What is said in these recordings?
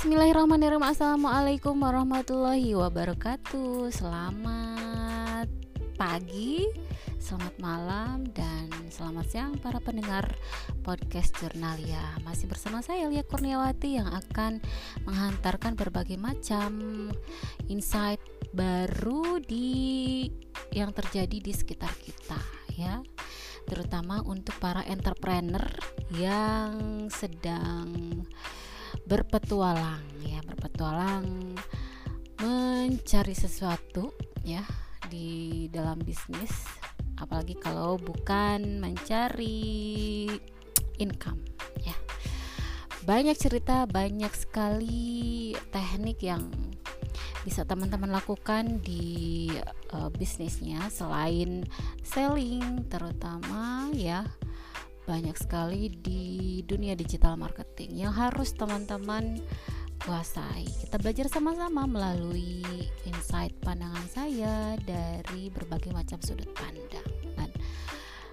Bismillahirrahmanirrahim. Assalamualaikum warahmatullahi wabarakatuh. Selamat pagi, selamat malam, dan selamat siang para pendengar podcast Jurnalia. Masih bersama saya Lia Kurniawati yang akan menghantarkan berbagai macam insight baru di yang terjadi di sekitar kita ya. Terutama untuk para entrepreneur yang sedang berpetualang ya berpetualang mencari sesuatu ya di dalam bisnis apalagi kalau bukan mencari income ya. Banyak cerita banyak sekali teknik yang bisa teman-teman lakukan di uh, bisnisnya selain selling terutama ya banyak sekali di dunia digital marketing yang harus teman-teman kuasai. Kita belajar sama-sama melalui insight pandangan saya dari berbagai macam sudut pandang. Dan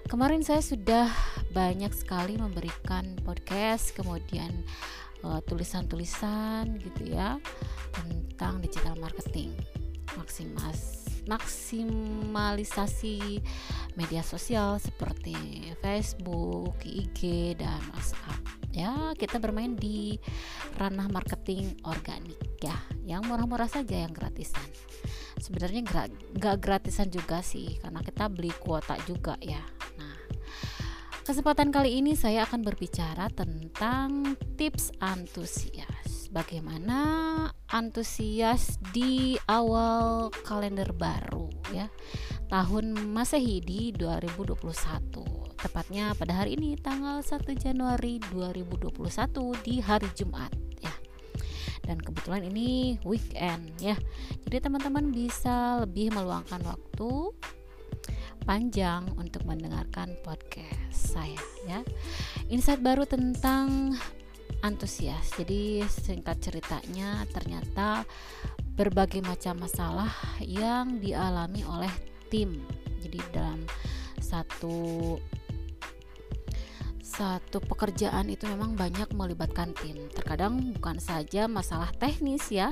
kemarin saya sudah banyak sekali memberikan podcast, kemudian tulisan tulisan-tulisan gitu ya tentang digital marketing. Maksimas maksimalisasi media sosial seperti Facebook, IG dan WhatsApp. Ya, kita bermain di ranah marketing organik ya, yang murah-murah saja yang gratisan. Sebenarnya nggak gratisan juga sih, karena kita beli kuota juga ya. Nah, kesempatan kali ini saya akan berbicara tentang tips antusias. Bagaimana antusias di awal kalender baru ya. Tahun Masehi di 2021 tepatnya pada hari ini tanggal 1 Januari 2021 di hari Jumat ya. Dan kebetulan ini weekend ya. Jadi teman-teman bisa lebih meluangkan waktu panjang untuk mendengarkan podcast saya ya. Insight baru tentang antusias. Jadi singkat ceritanya ternyata berbagai macam masalah yang dialami oleh tim. Jadi dalam satu satu pekerjaan itu memang banyak melibatkan tim. Terkadang bukan saja masalah teknis ya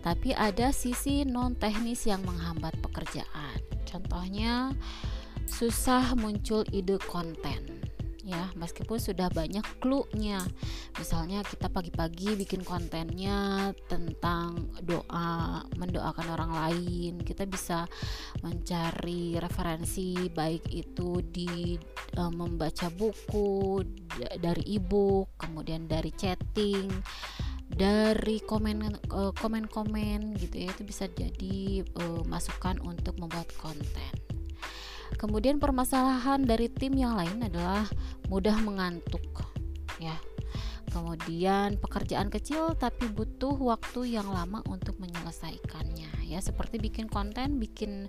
tapi ada sisi non teknis yang menghambat pekerjaan. Contohnya susah muncul ide konten ya meskipun sudah banyak clue-nya. Misalnya kita pagi-pagi bikin kontennya tentang doa mendoakan orang lain. Kita bisa mencari referensi baik itu di uh, membaca buku dari ebook kemudian dari chatting dari komen uh, komen-komen gitu ya. Itu bisa jadi uh, masukan untuk membuat konten Kemudian permasalahan dari tim yang lain adalah mudah mengantuk ya. Kemudian pekerjaan kecil tapi butuh waktu yang lama untuk menyelesaikannya ya seperti bikin konten, bikin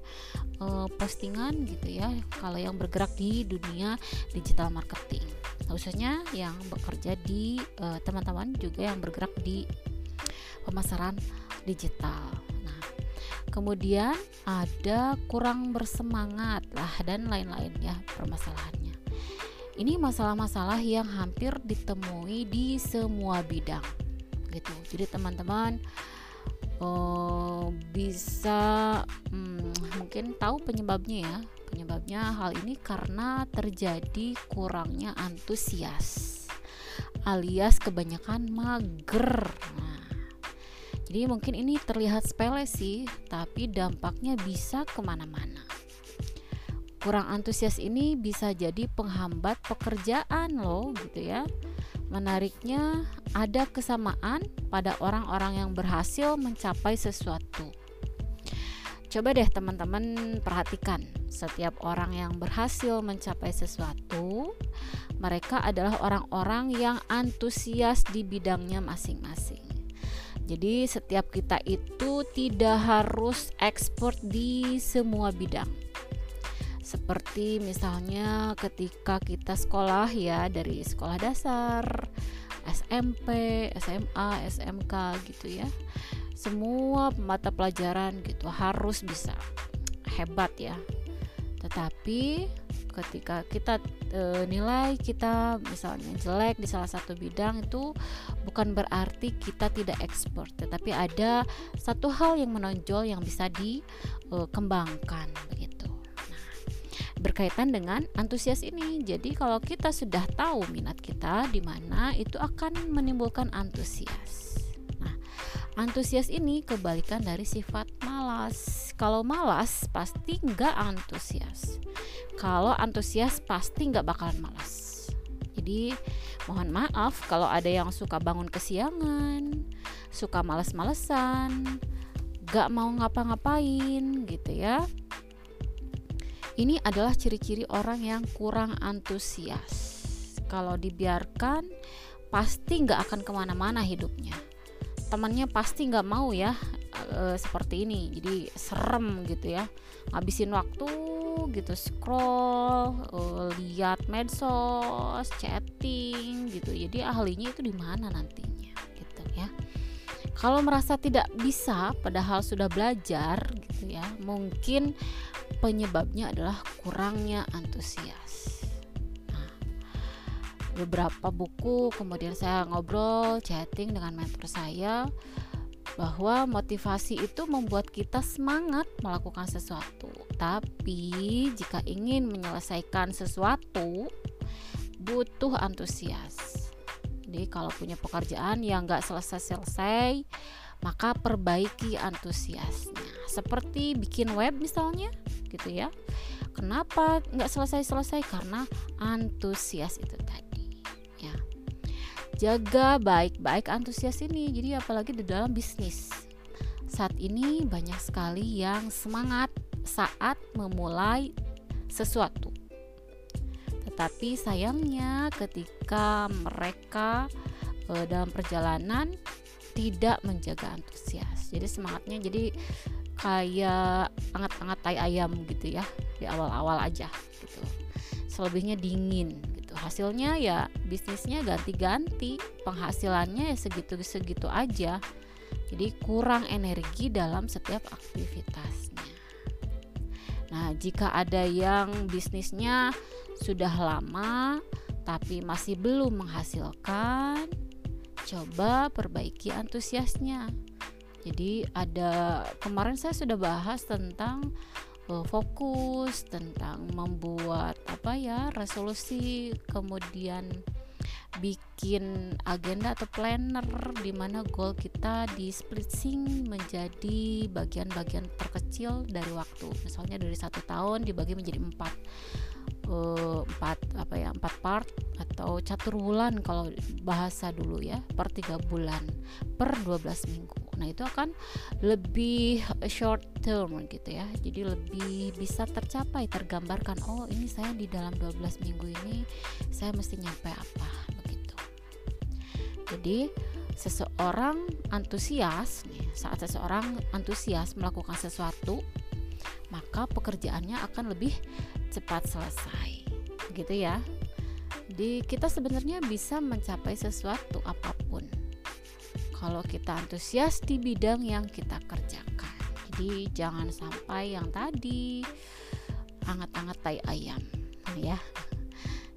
uh, postingan gitu ya. Kalau yang bergerak di dunia digital marketing, khususnya yang bekerja di eh, teman-teman juga yang bergerak di pemasaran digital kemudian ada kurang bersemangat lah dan lain-lain ya permasalahannya. Ini masalah-masalah yang hampir ditemui di semua bidang gitu. Jadi teman-teman uh, bisa hmm, mungkin tahu penyebabnya ya. Penyebabnya hal ini karena terjadi kurangnya antusias alias kebanyakan mager. Nah, jadi mungkin ini terlihat sepele sih, tapi dampaknya bisa ke mana-mana. Kurang antusias ini bisa jadi penghambat pekerjaan loh gitu ya. Menariknya ada kesamaan pada orang-orang yang berhasil mencapai sesuatu. Coba deh teman-teman perhatikan, setiap orang yang berhasil mencapai sesuatu, mereka adalah orang-orang yang antusias di bidangnya masing-masing. Jadi setiap kita itu tidak harus ekspor di semua bidang. Seperti misalnya ketika kita sekolah ya dari sekolah dasar, SMP, SMA, SMK gitu ya. Semua mata pelajaran gitu harus bisa hebat ya. Tetapi ketika kita e, nilai kita misalnya jelek di salah satu bidang itu bukan berarti kita tidak expert, tetapi ada satu hal yang menonjol yang bisa dikembangkan begitu. Nah, berkaitan dengan antusias ini. Jadi kalau kita sudah tahu minat kita di mana itu akan menimbulkan antusias. Nah, antusias ini kebalikan dari sifat malas. Kalau malas pasti nggak antusias. Kalau antusias pasti nggak bakalan malas. Jadi mohon maaf kalau ada yang suka bangun kesiangan, suka males-malesan, nggak mau ngapa-ngapain gitu ya. Ini adalah ciri-ciri orang yang kurang antusias. Kalau dibiarkan pasti nggak akan ke mana-mana hidupnya. Temannya pasti nggak mau ya e, seperti ini. Jadi serem gitu ya. Ngabisin waktu gitu scroll uh, lihat medsos chatting gitu jadi ahlinya itu di mana nantinya gitu ya kalau merasa tidak bisa padahal sudah belajar gitu ya mungkin penyebabnya adalah kurangnya antusias nah, beberapa buku kemudian saya ngobrol chatting dengan mentor saya bahwa motivasi itu membuat kita semangat melakukan sesuatu. Tapi jika ingin menyelesaikan sesuatu, butuh antusias. Jadi kalau punya pekerjaan yang nggak selesai-selesai, maka perbaiki antusiasnya. Seperti bikin web misalnya, gitu ya. Kenapa nggak selesai-selesai? Karena antusias itu tadi jaga baik-baik antusias ini. Jadi apalagi di dalam bisnis. Saat ini banyak sekali yang semangat saat memulai sesuatu. Tetapi sayangnya ketika mereka e, dalam perjalanan tidak menjaga antusias. Jadi semangatnya jadi kayak anget-anget tai ayam gitu ya di awal-awal aja gitu. Selebihnya dingin hasilnya ya bisnisnya ganti-ganti penghasilannya ya segitu-segitu aja. Jadi kurang energi dalam setiap aktivitasnya. Nah jika ada yang bisnisnya sudah lama tapi masih belum menghasilkan coba perbaiki antusiasnya. Jadi ada kemarin saya sudah bahas tentang fokus tentang membuat apa ya resolusi kemudian bikin agenda atau planner di mana goal kita di splitting menjadi bagian-bagian terkecil dari waktu. Misalnya dari satu tahun dibagi menjadi empat uh, empat apa ya empat part atau catur bulan kalau bahasa dulu ya per tiga bulan per 12 minggu Nah, itu akan lebih short term gitu ya. Jadi lebih bisa tercapai, tergambarkan oh, ini saya di dalam 12 minggu ini saya mesti nyampe apa begitu. Jadi seseorang antusias saat seseorang antusias melakukan sesuatu, maka pekerjaannya akan lebih cepat selesai. Gitu ya. Di kita sebenarnya bisa mencapai sesuatu apa pun kalau kita antusias di bidang yang kita kerjakan. Jadi jangan sampai yang tadi anget-anget tai ayam ya.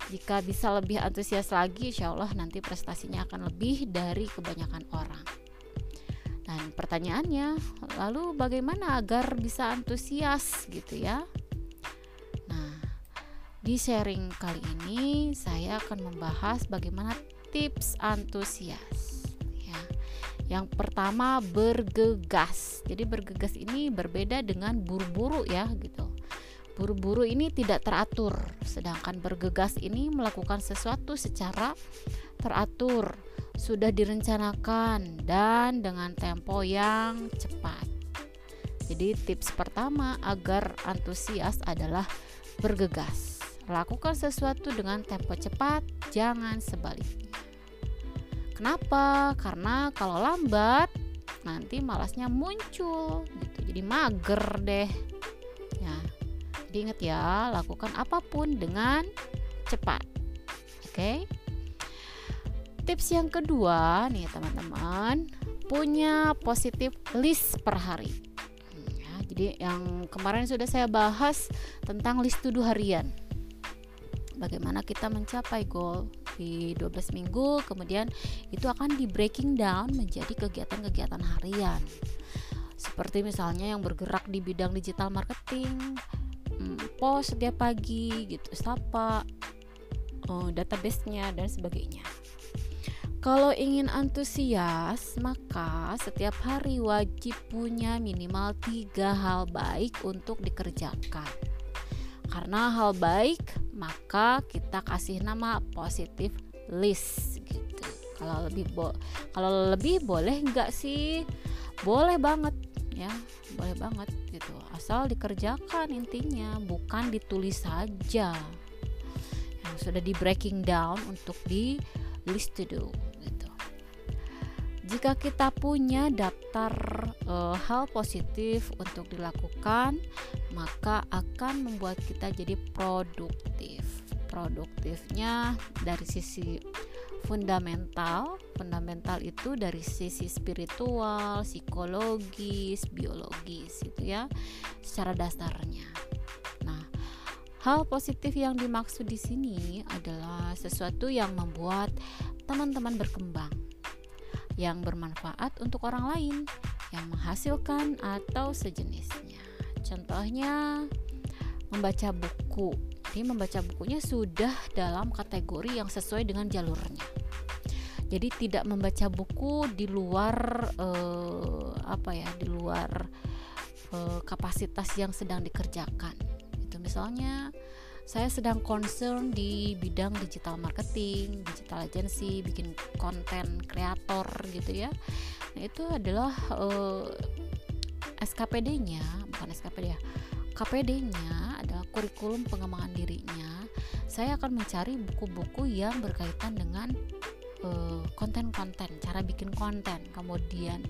Jika bisa lebih antusias lagi, insya Allah nanti prestasinya akan lebih dari kebanyakan orang. Dan pertanyaannya, lalu bagaimana agar bisa antusias gitu ya? Nah, di sharing kali ini saya akan membahas bagaimana tips antusias. Yang pertama bergegas. Jadi bergegas ini berbeda dengan buru-buru ya gitu. Buru-buru ini tidak teratur, sedangkan bergegas ini melakukan sesuatu secara teratur, sudah direncanakan dan dengan tempo yang cepat. Jadi tips pertama agar antusias adalah bergegas. Lakukan sesuatu dengan tempo cepat, jangan sebaliknya. Kenapa? Karena kalau lambat nanti malasnya muncul gitu. Jadi mager deh. Ya. Jadi ingat ya, lakukan apa pun dengan cepat. Oke. Okay? Tips yang kedua nih teman-teman, punya positif list per hari. Ya, Jadi yang kemarin sudah saya bahas tentang list to do harian. Bagaimana kita mencapai goal di 12 minggu, kemudian itu akan di breaking down menjadi kegiatan-kegiatan harian. Seperti misalnya yang bergerak di bidang digital marketing, hmm, post setiap pagi gitu, sapa, uh, database-nya dan sebagainya. Kalau ingin antusias, maka setiap hari wajib punya minimal tiga hal baik untuk dikerjakan. Karena hal baik, maka kita kasih nama positif list gitu. Kalau lebih bo kalau lebih boleh nggak sih? Boleh banget ya, boleh banget gitu. Asal dikerjakan intinya, bukan ditulis saja. Yang sudah di breaking down untuk di list to do jika kita punya daftar e, hal positif untuk dilakukan, maka akan membuat kita jadi produktif. Produktifnya dari sisi fundamental, fundamental itu dari sisi spiritual, psikologis, biologis itu ya, secara dasarnya. Nah, hal positif yang dimaksud di sini adalah sesuatu yang membuat teman-teman berkembang yang bermanfaat untuk orang lain, yang menghasilkan atau sejenisnya. Contohnya membaca buku. Jadi membaca bukunya sudah dalam kategori yang sesuai dengan jalurnya. Jadi tidak membaca buku di luar eh, apa ya, di luar eh, kapasitas yang sedang dikerjakan. Itu misalnya saya sedang concern di bidang digital marketing, digital agency, bikin konten kreator gitu ya. Nah, itu adalah uh, eh, SKPD-nya, bukan SKPD ya. KPD-nya adalah kurikulum pengembangan dirinya. Saya akan mencari buku-buku yang berkaitan dengan eh, konten-konten, cara bikin konten, kemudian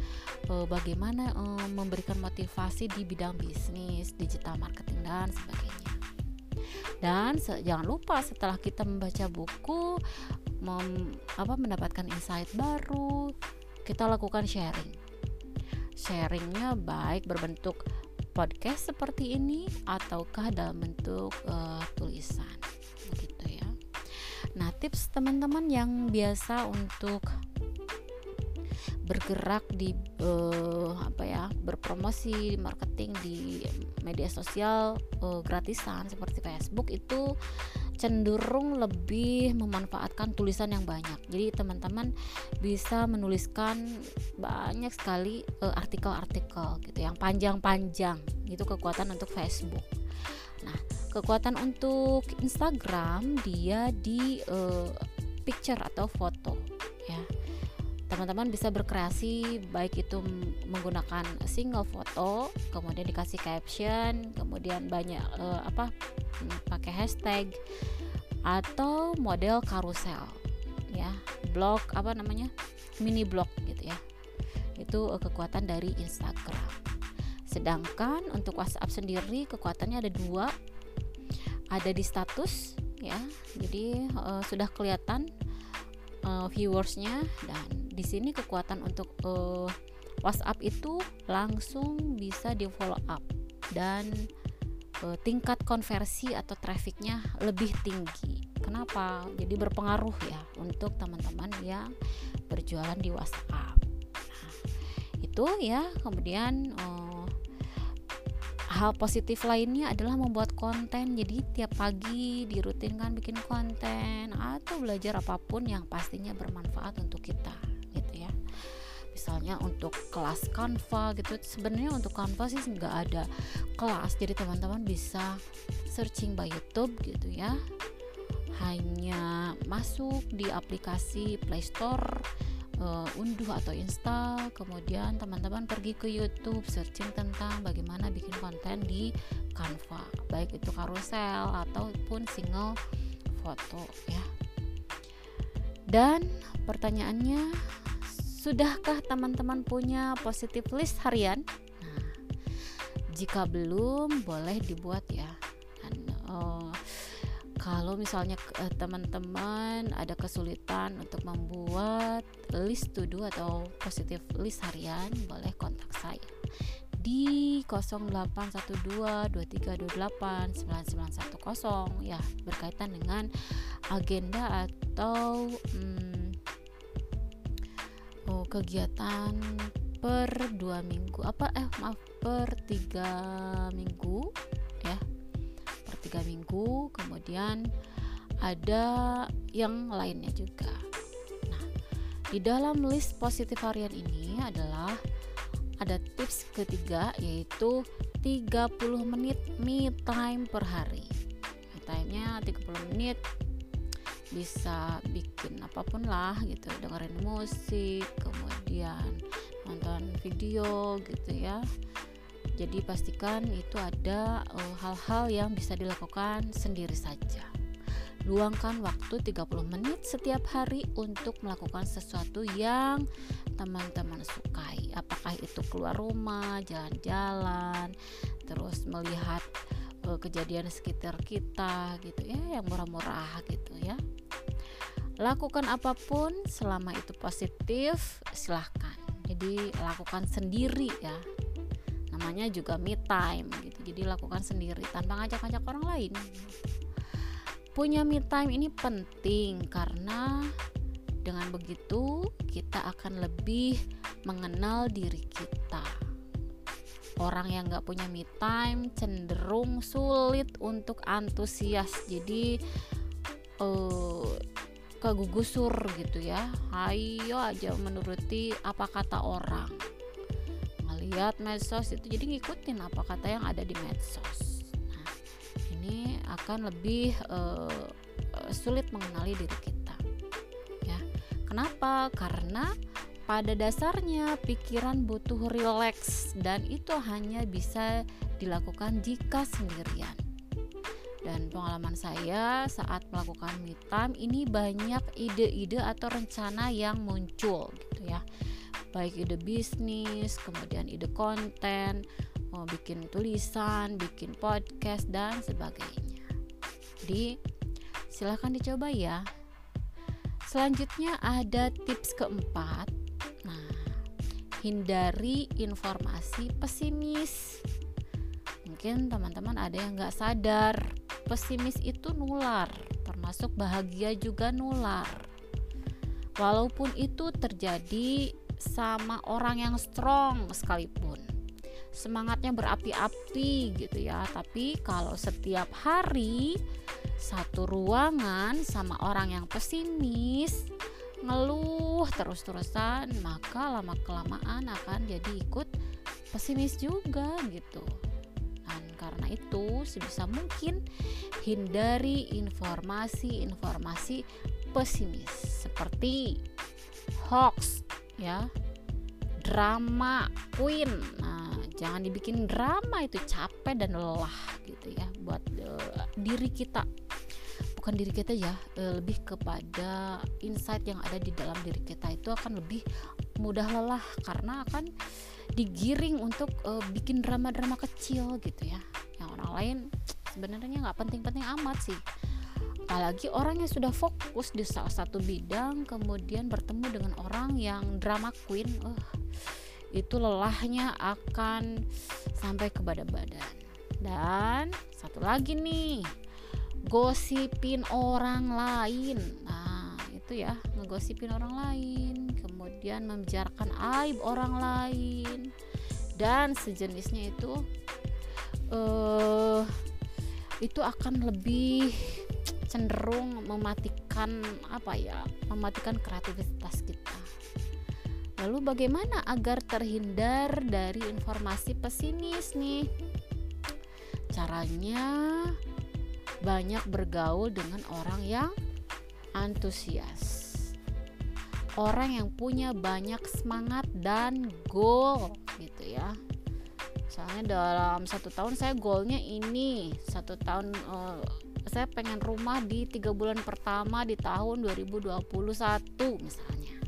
uh, bagaimana memberikan motivasi di bidang bisnis, digital marketing dan sebagainya. Dan jangan lupa setelah kita membaca buku mem, apa mendapatkan insight baru, kita lakukan sharing. Sharingnya baik berbentuk podcast seperti ini ataukah dalam bentuk uh, tulisan begitu ya. Nah, tips teman-teman yang biasa untuk bergerak di uh, apa ya berpromosi marketing di media sosial uh, gratisan seperti Facebook itu cenderung lebih memanfaatkan tulisan yang banyak. Jadi teman-teman bisa menuliskan banyak sekali eh, artikel-artikel gitu yang panjang-panjang. Itu kekuatan untuk Facebook. Nah, kekuatan untuk Instagram dia di uh, picture atau foto teman-teman bisa berkreasi baik itu menggunakan single foto kemudian dikasih caption kemudian banyak uh, apa pakai hashtag atau model karusel ya blog apa namanya mini blog gitu ya. Itu uh, kekuatan dari Instagram. Sedangkan untuk WhatsApp sendiri kekuatannya ada dua. Ada di status ya jadi uh, sudah kelihatan viewersnya dan di sini kekuatan untuk uh, WhatsApp itu langsung bisa di follow up dan uh, tingkat konversi atau trafficnya lebih tinggi. Kenapa? Jadi berpengaruh ya untuk teman-teman yang berjualan di WhatsApp. Nah, itu ya kemudian uh, hal positif lainnya adalah membuat konten jadi tiap pagi dirutinkan bikin konten atau belajar apa pun yang pastinya bermanfaat untuk kita misalnya untuk kelas Canva gitu sebenarnya untuk Canva sih nggak ada kelas. Jadi teman-teman bisa searching by YouTube gitu ya. Hanya masuk di aplikasi Play Store uh, unduh atau install. Kemudian teman-teman pergi ke YouTube searching tentang bagaimana bikin konten di Canva. Baik itu karusel ataupun single foto ya. Dan pertanyaannya sudahkah teman-teman punya positive list harian? Nah jika belum boleh dibuat ya. Dan uh, kalau misalnya uh, teman-teman ada kesulitan untuk membuat list to do atau positive list harian boleh kontak saya di 081223289910 ya berkaitan dengan agenda atau hmm, oh, kegiatan per dua minggu. Apa eh maaf per tiga minggu ya. Per tiga minggu kemudian ada yang lainnya juga. Nah di dalam list positif harian ini adalah ada tips ketiga yaitu 30 menit me time per hari. Me time-nya 30 menit bisa bikin apa pun lah gitu. Dengerin musik kemudian nonton video gitu ya. Jadi pastikan itu ada eh, hal-hal uh, yang bisa dilakukan sendiri saja. Luangkan waktu 30 menit setiap hari untuk melakukan sesuatu yang teman-teman sukai. Apakah itu keluar rumah jalan-jalan terus melihat uh, kejadian sekitar kita gitu ya yang murah-murah gitu ya lakukan apa pun selama itu positif silahkan jadi lakukan sendiri ya namanya juga me time gitu jadi lakukan sendiri tanpa ngajak-ngajak orang lain punya me time ini penting karena dengan begitu kita akan lebih mengenal diri kita. Orang yang gak punya me time cenderung sulit untuk antusias. Jadi uh, kegugusur gitu ya. Ayo aja menuruti apa kata orang. Ngelihat medsos itu jadi ngikutin apa kata yang ada di medsos ini akan lebih uh, sulit mengenali diri kita. Ya, kenapa? Karena pada dasarnya pikiran butuh rileks dan itu hanya bisa dilakukan jika sendirian. Dan pengalaman saya saat melakukan me time ini banyak ide-ide atau rencana yang muncul gitu ya. Baik ide bisnis, kemudian ide konten, mau bikin tulisan, bikin podcast dan sebagainya. Jadi silahkan dicoba ya. Selanjutnya ada tips keempat. Nah, hindari informasi pesimis. Mungkin teman-teman ada yang nggak sadar, pesimis itu nular, termasuk bahagia juga nular. Walaupun itu terjadi sama orang yang strong sekalipun semangatnya berapi-api gitu ya tapi kalau setiap hari satu ruangan sama orang yang pesimis ngeluh terus-terusan maka lama-kelamaan akan jadi ikut pesimis juga gitu karena itu sebisa mungkin hindari informasi-informasi pesimis. Seperti hoax ya. Drama queen. Nah jangan dibikin drama itu capek dan lelah gitu ya buat uh, diri kita. Bukan diri kita ya uh, lebih kepada insight yang ada di dalam diri kita itu akan lebih mudah lelah. Karena akan digiring untuk uh, bikin drama-drama kecil gitu ya yang orang lain sebenarnya nggak penting-penting amat sih apalagi orang yang sudah fokus di salah satu bidang kemudian bertemu dengan orang yang drama queen uh, itu lelahnya akan sampai ke badan-badan. Dan satu lagi nih, gosipin orang lain. Nah, itu ya, ngegosipin orang lain, membicarakan aib orang lain dan sejenisnya itu uh, itu akan lebih cenderung mematikan apa ya mematikan kreativitas kita Lalu bagaimana agar terhindar dari informasi pesimis nih? Caranya banyak bergaul dengan orang yang antusias. Orang yang punya banyak semangat dan goal gitu ya. Misalnya dalam satu tahun saya goalnya ini, satu tahun uh, saya pengen rumah di tiga bulan pertama di tahun 2021 misalnya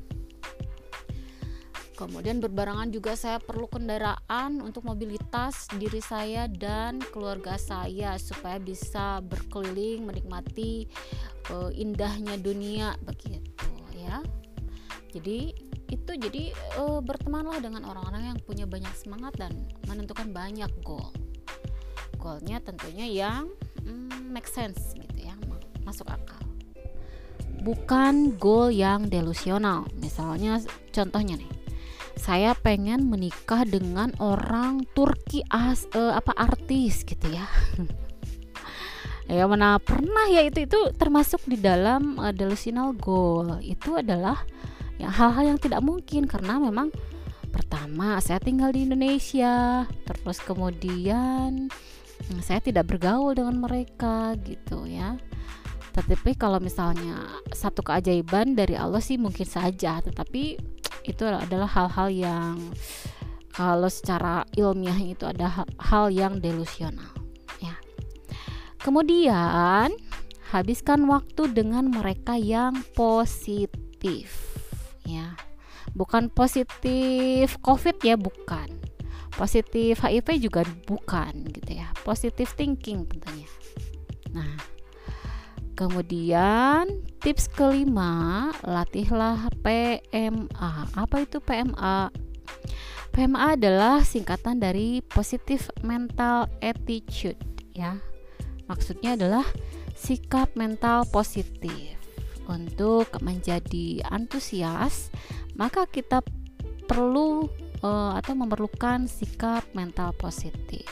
Kemudian berbarangan juga saya perlu kendaraan untuk mobilitas diri saya dan keluarga saya supaya bisa berkeliling menikmati uh, indahnya dunia begitu ya. Jadi itu jadi uh, bertemanlah dengan orang-orang yang punya banyak semangat dan menentukan banyak goal. Goalnya tentunya yang mm, make sense gitu ya masuk akal. Bukan goal yang delusional. Misalnya contohnya nih. Saya pengen menikah dengan orang Turki as uh, apa artis gitu ya. Ya mana pernah ya itu itu termasuk di dalam uh, delusional goal. Itu adalah ya hal-hal yang tidak mungkin karena memang pertama saya tinggal di Indonesia terus kemudian hmm, saya tidak bergaul dengan mereka gitu ya. Tetapi kalau misalnya satu keajaiban dari Allah sih mungkin saja tetapi itu adalah hal-hal yang kalau secara ilmiah itu ada hal yang delusional ya. Kemudian habiskan waktu dengan mereka yang positif ya. Bukan positif covid ya bukan. Positif HIV juga bukan gitu ya. Positif thinking tentunya. Nah kemudian tips kelima latihlah PMA apa itu PMA PMA adalah singkatan dari positive mental attitude ya. Maksudnya adalah sikap mental positif untuk menjadi antusias, maka kita perlu uh, atau memerlukan sikap mental positif.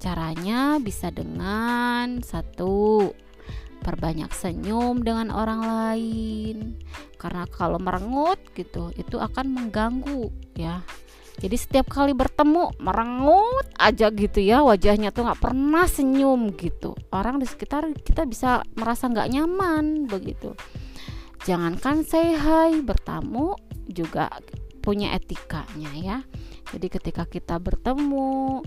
Caranya bisa dengan satu perbanyak senyum dengan orang lain karena kalau merengut gitu itu akan mengganggu ya jadi setiap kali bertemu merengut aja gitu ya wajahnya tuh nggak pernah senyum gitu. Orang di sekitar kita bisa merasa nggak nyaman begitu. Jangankan say hi bertamu juga punya etikanya ya. Jadi ketika kita bertemu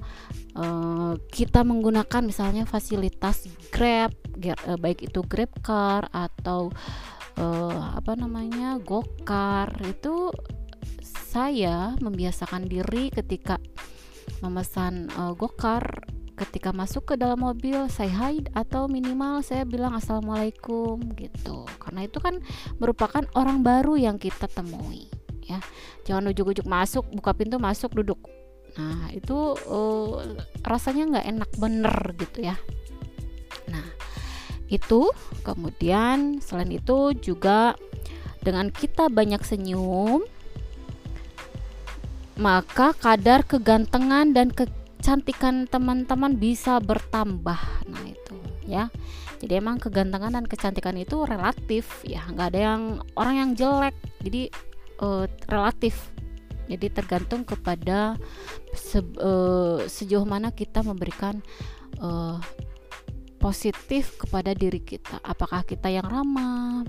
uh, kita menggunakan misalnya fasilitas Grab uh, baik itu Grab Car atau uh, apa namanya Gokar itu saya membiasakan diri ketika memesan uh, gokar ketika masuk ke dalam mobil saya hide atau minimal saya bilang assalamualaikum gitu. Karena itu kan merupakan orang baru yang kita temui ya. Jangan ujuk-ujuk masuk buka pintu masuk duduk. Nah itu uh, rasanya nggak enak bener gitu ya. Nah itu kemudian selain itu juga dengan kita banyak senyum maka kadar kegantengan dan kecantikan teman-teman bisa bertambah. Nah, itu ya. Jadi emang kegantengan dan kecantikan itu relatif ya, nggak ada yang orang yang jelek. Jadi uh, relatif. Jadi tergantung kepada se uh, sejauh mana kita memberikan uh, positif kepada diri kita. Apakah kita yang ramah,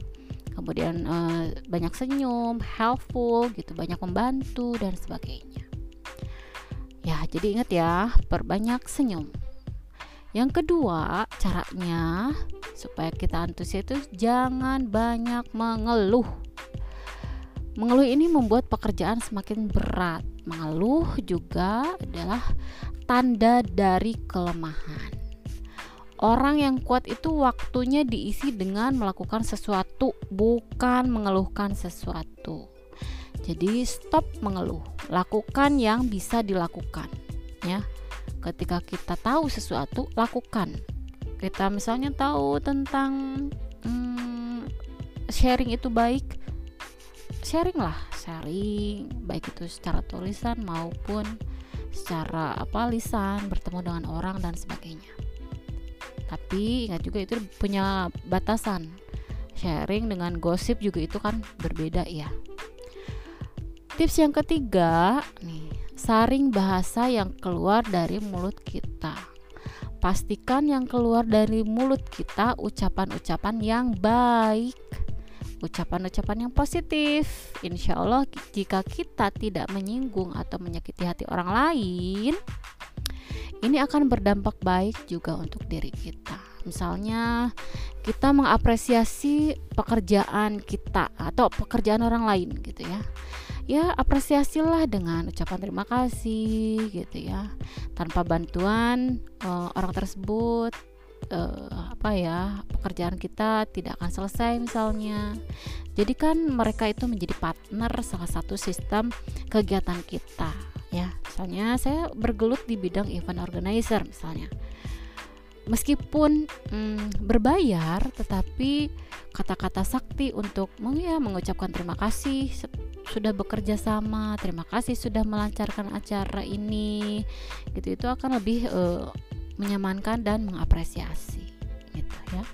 kemudian uh, banyak senyum, helpful gitu, banyak membantu dan sebagainya. Ya, jadi ingat ya, perbanyak senyum. Yang kedua, caranya supaya kita antusias itu jangan banyak mengeluh. Mengeluh ini membuat pekerjaan semakin berat. Mengeluh juga adalah tanda dari kelemahan. Orang yang kuat itu waktunya diisi dengan melakukan sesuatu, bukan mengeluhkan sesuatu. Jadi stop mengeluh, lakukan yang bisa dilakukan. Ya, ketika kita tahu sesuatu, lakukan. Kita misalnya tahu tentang hmm, sharing itu baik, sharing lah, sharing baik itu secara tulisan maupun secara apa lisan, bertemu dengan orang dan sebagainya tapi ingat juga itu punya batasan. Sharing dengan gosip juga itu kan berbeda ya tips yang ketiga nih saring bahasa yang keluar dari mulut kita. Pastikan yang keluar dari mulut kita ucapan-ucapan yang baik. Ucapan-ucapan yang positif. Insya Allah jika kita tidak menyinggung atau menyakiti hati orang lain ini akan berdampak baik juga untuk diri kita. Misalnya, kita mengapresiasi pekerjaan kita atau pekerjaan orang lain gitu ya. Ya, apresiasilah dengan ucapan terima kasih gitu ya. Tanpa bantuan uh, orang tersebut uh, apa ya, pekerjaan kita tidak akan selesai misalnya. jadikan mereka itu menjadi partner salah satu sistem kegiatan kita ya misalnya saya bergelut di bidang event organizer misalnya. Meskipun hmm, berbayar tetapi kata-kata sakti untuk ya, mengucapkan terima kasih sudah bekerja sama terima kasih sudah melancarkan acara ini gitu itu akan lebih uh, menyamankan dan mengapresiasi gitu ya.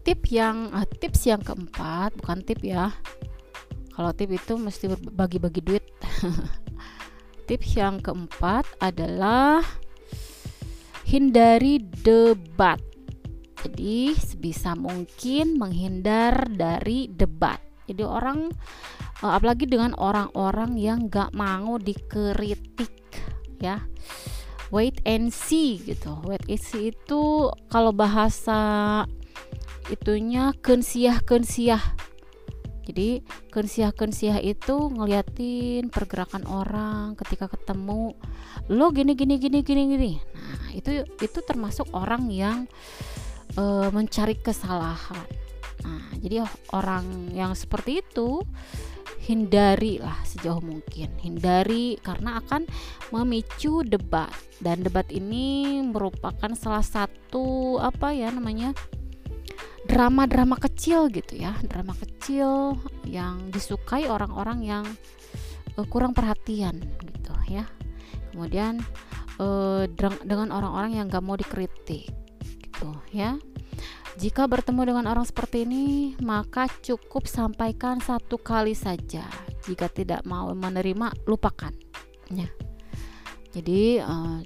Tip yang uh, tips yang keempat bukan tip ya kalau tip itu mesti bagi-bagi duit. Tips yang keempat adalah hindari debat. Jadi sebisa mungkin menghindar dari debat. Jadi orang uh, apalagi dengan orang-orang yang gak mau dikritik ya. Wait and see gitu. Wait and see itu kalau bahasa itunya kensiah kensiah jadi kensiah kensiah itu ngeliatin pergerakan orang ketika ketemu lo gini gini gini gini gini. Nah itu itu termasuk orang yang uh, mencari kesalahan. Nah jadi orang yang seperti itu hindari lah sejauh mungkin. Hindari karena akan memicu debat. Dan debat ini merupakan salah satu apa ya namanya drama-drama kecil gitu ya drama kecil yang disukai orang-orang yang uh, kurang perhatian gitu ya. Kemudian uh, dengan orang-orang yang gak mau dikritik gitu ya. Jika bertemu dengan orang seperti ini maka cukup sampaikan satu kali saja. Jika tidak mau menerima lupakan ya. Jadi uh,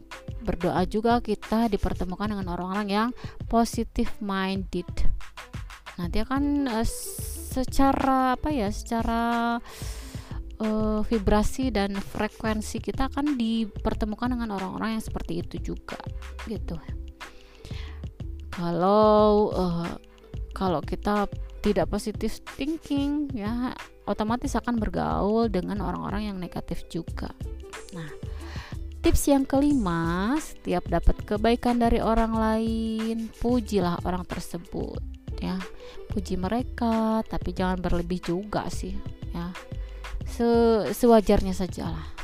berdoa juga kita dipertemukan dengan orang-orang yang positive minded. Nanti akan uh, secara apa ya secara uh, vibrasi dan frekuensi kita akan dipertemukan dengan orang-orang yang seperti itu juga gitu. Kalau uh, kalau kita tidak positif thinking ya otomatis akan bergaul dengan orang-orang yang negatif juga tips yang kelima setiap dapat kebaikan dari orang lain pujilah orang tersebut ya. Puji mereka tapi jangan berlebih juga sih ya. Se sewajarnya sajalah.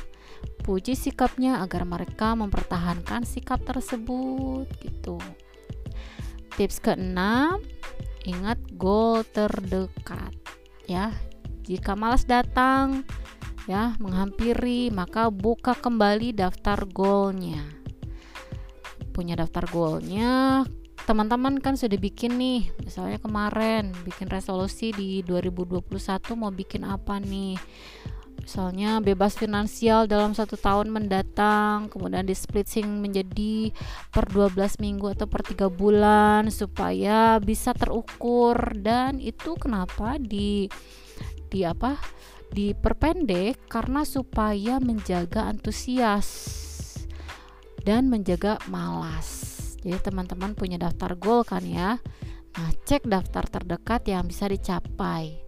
Puji sikapnya agar mereka mempertahankan sikap tersebut gitu. Tips keenam ingat goal terdekat ya. Jika malas datang ya menghampiri maka buka kembali daftar goalnya. Punya daftar goalnya teman-teman kan sudah bikin nih misalnya kemarin bikin resolusi di 2021 mau bikin apa nih? Misalnya bebas finansial dalam satu tahun mendatang kemudian di splitting menjadi per 12 minggu atau per 3 bulan supaya bisa terukur. Dan itu kenapa di di apa diperpendek karena supaya menjaga antusias dan menjaga malas jadi teman-teman punya daftar goal kan ya. Nah, cek daftar terdekat yang bisa dicapai.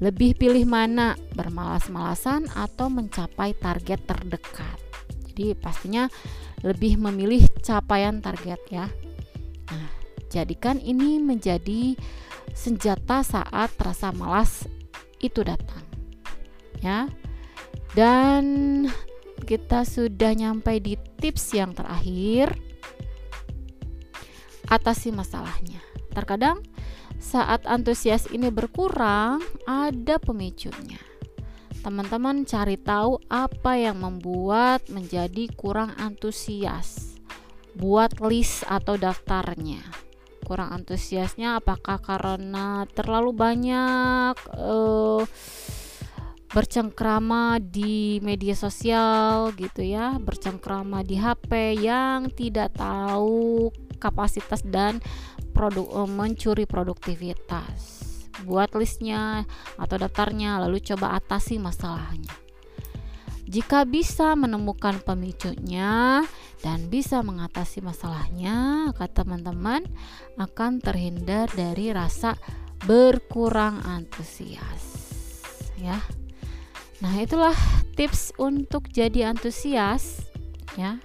Lebih pilih mana, bermalas-malasan atau mencapai target terdekat. Jadi pastinya lebih memilih capaian target ya. Nah, jadikan ini menjadi senjata saat rasa malas itu datang. Ya. Dan kita sudah nyampe di tips yang terakhir atasi masalahnya. Terkadang saat antusias ini berkurang, ada pemicunya. Teman-teman cari tahu apa yang membuat menjadi kurang antusias. Buat list atau daftarnya. Kurang antusiasnya apakah karena terlalu banyak uh, bercengkrama di media sosial gitu ya, bercengkrama di HP yang tidak tahu kapasitas dan produk uh, mencuri produktivitas. Buat listnya atau daftarnya lalu coba atasi masalahnya. Jika bisa menemukan pemicunya dan bisa mengatasi masalahnya, kata teman-teman akan terhindar dari rasa berkurang antusias. Ya. Nah, itulah tips untuk jadi antusias ya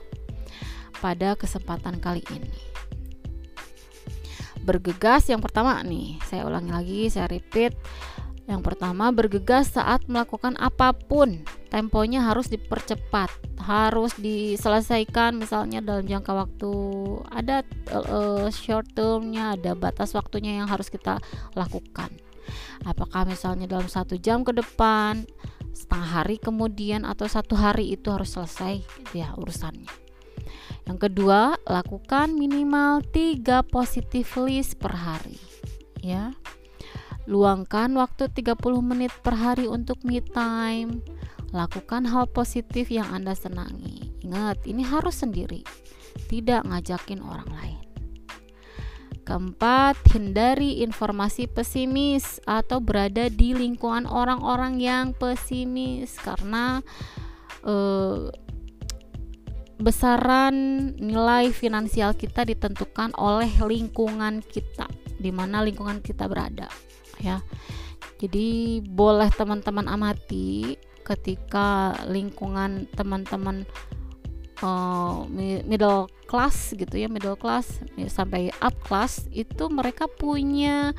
pada kesempatan kali ini. bergegas yang pertama nih saya ulangi lagi saya repeat. Yang pertama bergegas saat melakukan apa pun. Temponya harus dipercepat harus diselesaikan. Misalnya dalam jangka waktu ada uh, short termnya ada batas waktunya yang harus kita lakukan. Apakah misalnya dalam satu jam ke depan setengah hari kemudian atau satu hari itu harus selesai gitu ya urusannya yang kedua lakukan minimal 3 positive list per hari ya Luangkan waktu 30 menit per hari untuk me time. Lakukan hal positif yang Anda senangi. Ingat, ini harus sendiri, tidak ngajakin orang lain. Keempat, hindari informasi pesimis atau berada di lingkungan orang-orang yang pesimis karena eh, besaran nilai finansial kita ditentukan oleh lingkungan kita, di mana lingkungan kita berada ya. Jadi boleh teman-teman amati ketika lingkungan teman-teman uh, middle class gitu ya middle class sampai up class itu mereka punya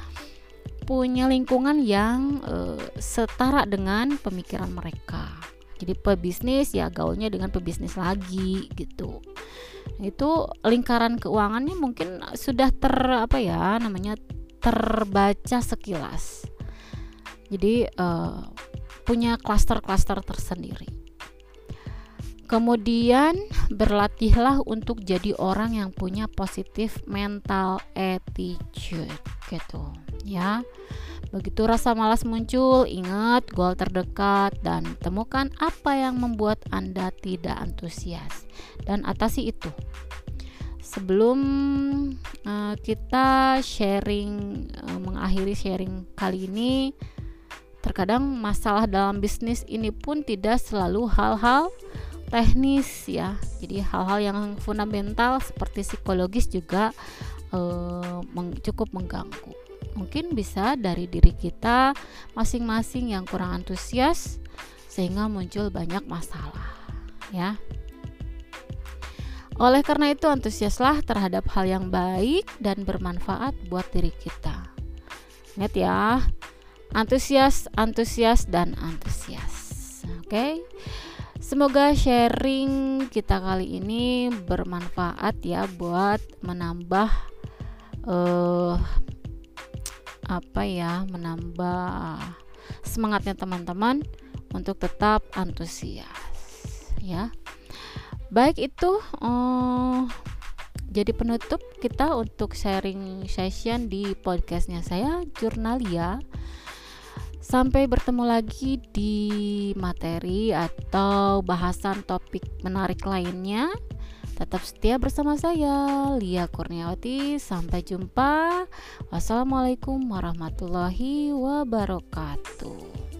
punya lingkungan yang uh, setara dengan pemikiran mereka jadi pebisnis ya gaulnya dengan pebisnis lagi gitu itu lingkaran keuangannya mungkin sudah ter apa ya namanya terbaca sekilas. Jadi uh, punya klaster-klaster tersendiri. Kemudian berlatihlah untuk jadi orang yang punya positif mental attitude gitu ya. Begitu rasa malas muncul, ingat goal terdekat dan temukan apa yang membuat Anda tidak antusias dan atasi itu sebelum uh, kita sharing uh, mengakhiri sharing kali ini terkadang masalah dalam bisnis ini pun tidak selalu hal-hal teknis ya jadi hal-hal yang fundamental seperti psikologis juga meng cukup mengganggu mungkin bisa dari diri kita masing-masing yang kurang antusias sehingga muncul banyak masalah ya oleh karena itu, antusiaslah terhadap hal yang baik dan bermanfaat buat diri kita. Ingat ya, antusias, antusias, dan antusias. Oke, okay? Semoga sharing kita kali ini bermanfaat ya buat menambah uh, apa ya, menambah semangatnya teman-teman untuk tetap antusias ya. Baik itu uh, jadi penutup kita untuk sharing session di podcastnya saya Jurnalia. Sampai bertemu lagi di materi atau bahasan topik menarik lainnya. Tetap setia bersama saya, Lia Kurniawati. Sampai jumpa. Wassalamualaikum warahmatullahi wabarakatuh.